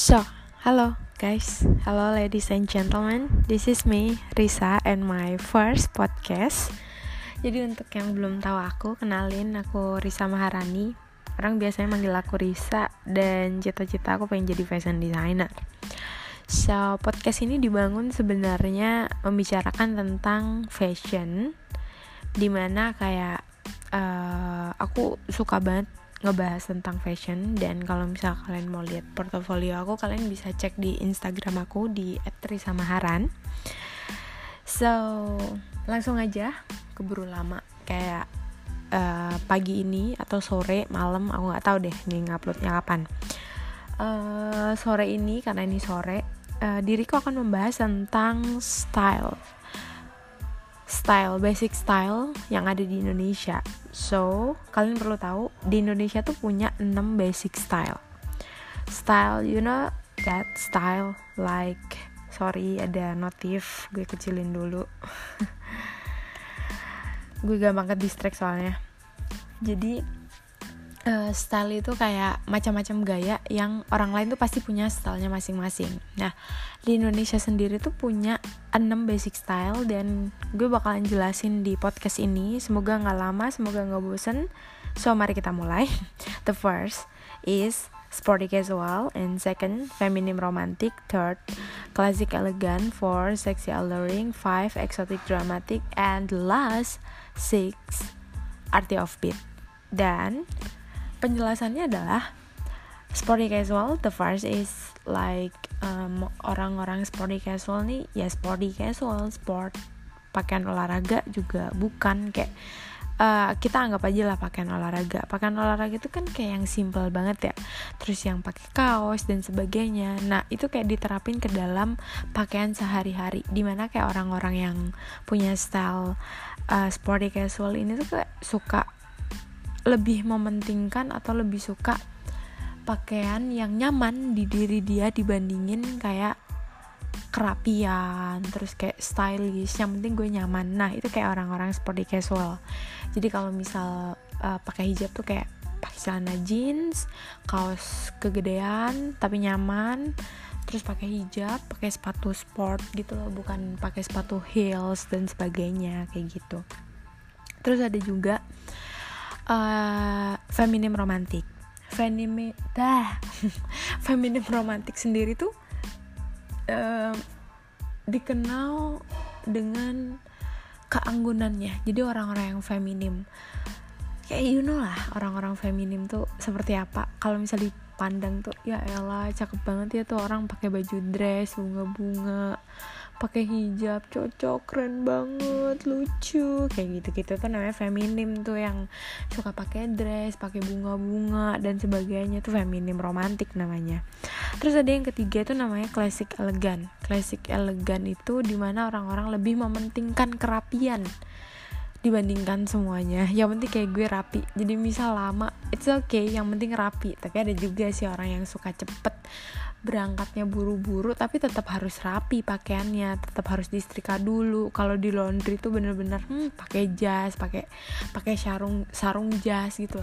So, hello guys, hello ladies and gentlemen. This is me, Risa, and my first podcast. Jadi untuk yang belum tahu aku, kenalin aku Risa Maharani. Orang biasanya manggil aku Risa dan cita-cita aku pengen jadi fashion designer. So, podcast ini dibangun sebenarnya membicarakan tentang fashion, di mana kayak uh, aku suka banget ngebahas tentang fashion dan kalau misal kalian mau lihat portofolio aku kalian bisa cek di Instagram aku di @trisamaharan. So, langsung aja keburu lama kayak uh, pagi ini atau sore, malam aku nggak tahu deh nih nguploadnya kapan. Uh, sore ini karena ini sore, uh, diriku akan membahas tentang style style basic style yang ada di Indonesia. So, kalian perlu tahu di Indonesia tuh punya 6 basic style. Style, you know that style like sorry ada notif, gue kecilin dulu. gue gampang ke distract soalnya. Jadi uh, style itu kayak macam-macam gaya yang orang lain tuh pasti punya stylenya masing-masing. Nah, di Indonesia sendiri tuh punya 6 basic style dan gue bakalan jelasin di podcast ini. Semoga nggak lama, semoga nggak bosen. So, mari kita mulai. The first is sporty casual and second feminine romantic third classic elegant four sexy alluring five exotic dramatic and last six arty of beat dan penjelasannya adalah sporty casual the first is like um, orang-orang sporty casual nih ya sporty casual sport pakaian olahraga juga bukan kayak uh, kita anggap aja lah pakaian olahraga. Pakaian olahraga itu kan kayak yang simple banget ya. Terus yang pakai kaos dan sebagainya. Nah itu kayak diterapin ke dalam pakaian sehari-hari. Di mana kayak orang-orang yang punya style uh, sporty casual ini tuh kayak suka lebih mementingkan atau lebih suka pakaian yang nyaman di diri dia dibandingin kayak kerapian terus kayak stylish yang penting gue nyaman. Nah itu kayak orang-orang sporty casual. Jadi kalau misal uh, pakai hijab tuh kayak pakai celana jeans kaos kegedean tapi nyaman terus pakai hijab pakai sepatu sport gitu loh bukan pakai sepatu heels dan sebagainya kayak gitu. Terus ada juga uh, feminim romantik. Feminim dah. Feminim romantik sendiri tuh uh, dikenal dengan keanggunannya. Jadi orang-orang yang feminim. Kayak you know lah orang-orang feminim tuh seperti apa. Kalau misalnya dipandang tuh ya elah cakep banget ya tuh orang pakai baju dress bunga-bunga pakai hijab cocok keren banget lucu. Kayak gitu gitu tuh namanya feminim tuh yang suka pakai dress pakai bunga-bunga dan sebagainya. Tuh feminim romantik namanya. Terus ada yang ketiga tuh namanya classic elegan. Classic elegan itu di mana orang-orang lebih mementingkan kerapian dibandingkan semuanya. Yang penting kayak gue rapi. Jadi misal lama it's okay. Yang penting rapi. Tapi ada juga sih orang yang suka cepet berangkatnya buru-buru tapi tetap harus rapi pakaiannya tetap harus disetrika dulu. Kalau di laundry tuh bener-bener hmm, pakai jas pakai pakai sarung sarung jas gitu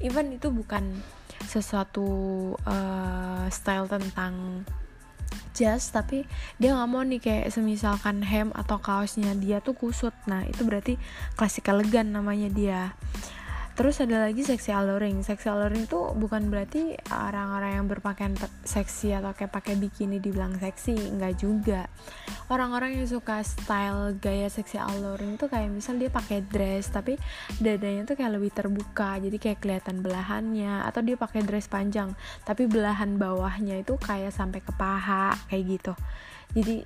even itu bukan sesuatu uh, style tentang jas tapi dia nggak mau nih kayak semisalkan hem atau kaosnya dia tuh kusut. Nah itu berarti klasik elegan namanya dia terus ada lagi seksi alluring. Seksi alluring itu bukan berarti orang-orang yang berpakaian seksi atau kayak pakai bikini dibilang seksi. Enggak juga. Orang-orang yang suka style gaya seksi alluring itu kayak misal dia pakai dress tapi dadanya tuh kayak lebih terbuka. Jadi kayak kelihatan belahannya. Atau dia pakai dress panjang tapi belahan bawahnya itu kayak sampai ke paha kayak gitu. Jadi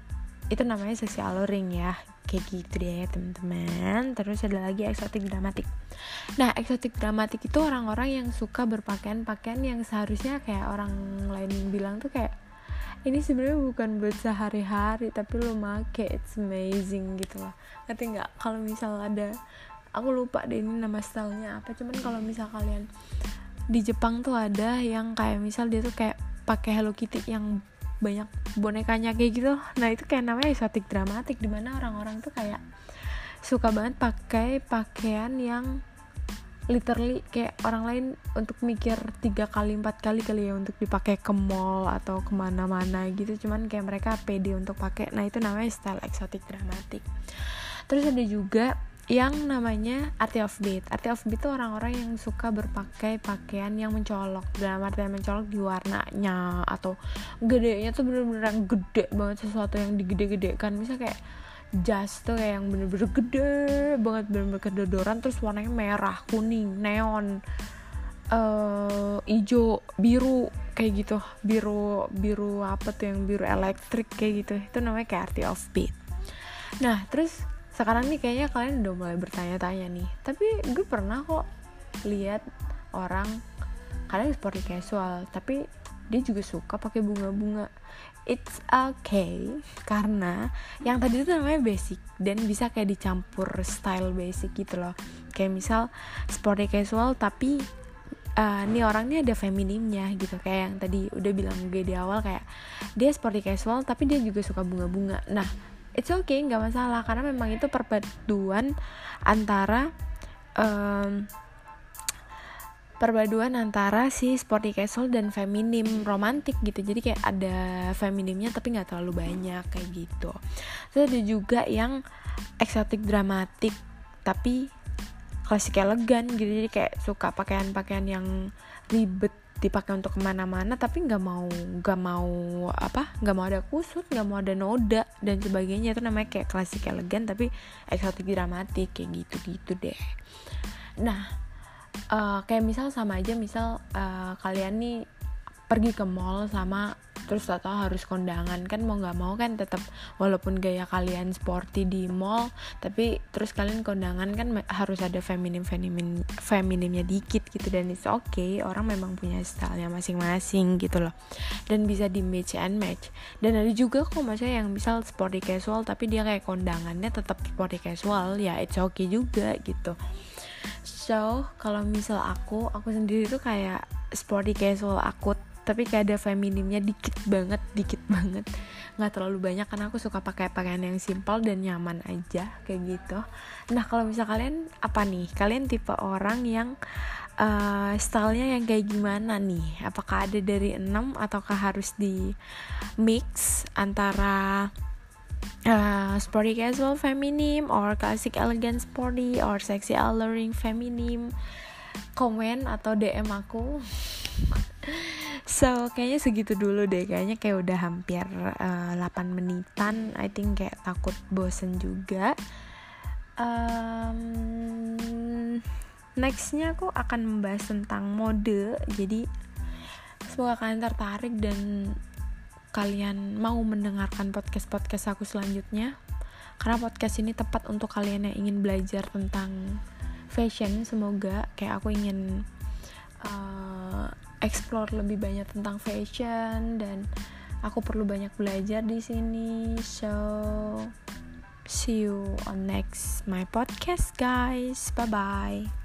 itu namanya seksi alluring ya. Kayak gitu deh teman-teman. Terus ada lagi eksotik dramatik. Nah eksotik dramatik itu orang-orang yang suka berpakaian pakaian yang seharusnya kayak orang lain bilang tuh kayak ini sebenarnya bukan buat sehari-hari tapi lo make it's amazing gitu loh. Ngerti nggak? Kalau misal ada aku lupa deh ini nama stylenya apa cuman kalau misal kalian di Jepang tuh ada yang kayak misal dia tuh kayak pakai Hello Kitty yang banyak bonekanya kayak gitu. Nah itu kayak namanya eksotik dramatik di mana orang-orang tuh kayak suka banget pakai pakaian yang literally kayak orang lain untuk mikir tiga kali empat kali kali ya untuk dipakai ke mall atau ke mana-mana gitu. Cuman kayak mereka pede untuk pakai. Nah itu namanya style eksotik dramatik. Terus ada juga yang namanya arti of beat. Arti of beat itu orang-orang yang suka berpakai pakaian yang mencolok. Dalam artian mencolok di warnanya atau gedenya tuh bener-bener gede banget sesuatu yang digede-gedekan. Misalnya kayak jas tuh kayak yang bener-bener gede banget bener-bener kedodoran terus warnanya merah kuning neon uh, hijau biru kayak gitu. Biru biru apa tuh yang biru elektrik kayak gitu. Itu namanya kayak arti of beat. Nah terus sekarang nih kayaknya kalian udah mulai bertanya-tanya nih. Tapi gue pernah kok lihat orang kalian sporty casual tapi dia juga suka pakai bunga-bunga. It's okay karena yang tadi itu namanya basic dan bisa kayak dicampur style basic gitu loh. Kayak misal sporty casual tapi uh, nih orang ini ada feminimnya gitu. Kayak yang tadi udah bilang gue di awal kayak dia sporty casual tapi dia juga suka bunga-bunga. Nah it's okay nggak masalah. Karena memang itu perpaduan antara um, perpaduan antara si sporty casual dan feminim romantik gitu. Jadi kayak ada feminimnya tapi nggak terlalu banyak kayak gitu. Terus ada juga yang eksotik dramatik tapi klasik elegan gitu. Jadi kayak suka pakaian-pakaian yang ribet dipakai untuk ke mana-mana tapi nggak mau nggak mau apa nggak mau ada kusut nggak mau ada noda dan sebagainya. Itu namanya kayak klasik elegan tapi eksotik dramatik kayak gitu gitu deh. Nah uh, kayak misal sama aja misal uh, kalian nih pergi ke mall sama terus atau harus kondangan. Kan mau nggak mau kan tetap walaupun gaya kalian sporty di mall tapi terus kalian kondangan kan harus ada feminim feminim feminimnya dikit gitu dan it's okay orang memang punya stylenya masing-masing gitu loh. Dan bisa di match and match. Dan ada juga kok maksudnya yang misal sporty casual tapi dia kayak kondangannya tetap sporty casual ya it's okay juga gitu. So kalau misal aku aku sendiri tuh kayak sporty casual akut tapi kayak ada feminimnya dikit banget dikit banget. Nggak terlalu banyak karena aku suka pakai pakaian yang simpel dan nyaman aja kayak gitu. Nah kalau misal kalian apa nih? Kalian tipe orang yang uh, stylenya yang kayak gimana nih? Apakah ada dari enam ataukah harus di mix antara uh, sporty casual feminim or classic elegant sporty or sexy alluring feminim? Komen atau DM aku So kayaknya segitu dulu deh Kayaknya kayak udah hampir uh, eh, 8 menitan I think kayak takut bosen juga. Um, Nextnya aku akan membahas tentang mode. Jadi semoga kalian tertarik dan kalian mau mendengarkan podcast-podcast aku selanjutnya. Karena podcast ini tepat untuk kalian yang ingin belajar tentang fashion Semoga. Kayak aku ingin uh, explore lebih banyak tentang fashion dan aku perlu banyak belajar di sini. So see you on next my podcast guys. Bye bye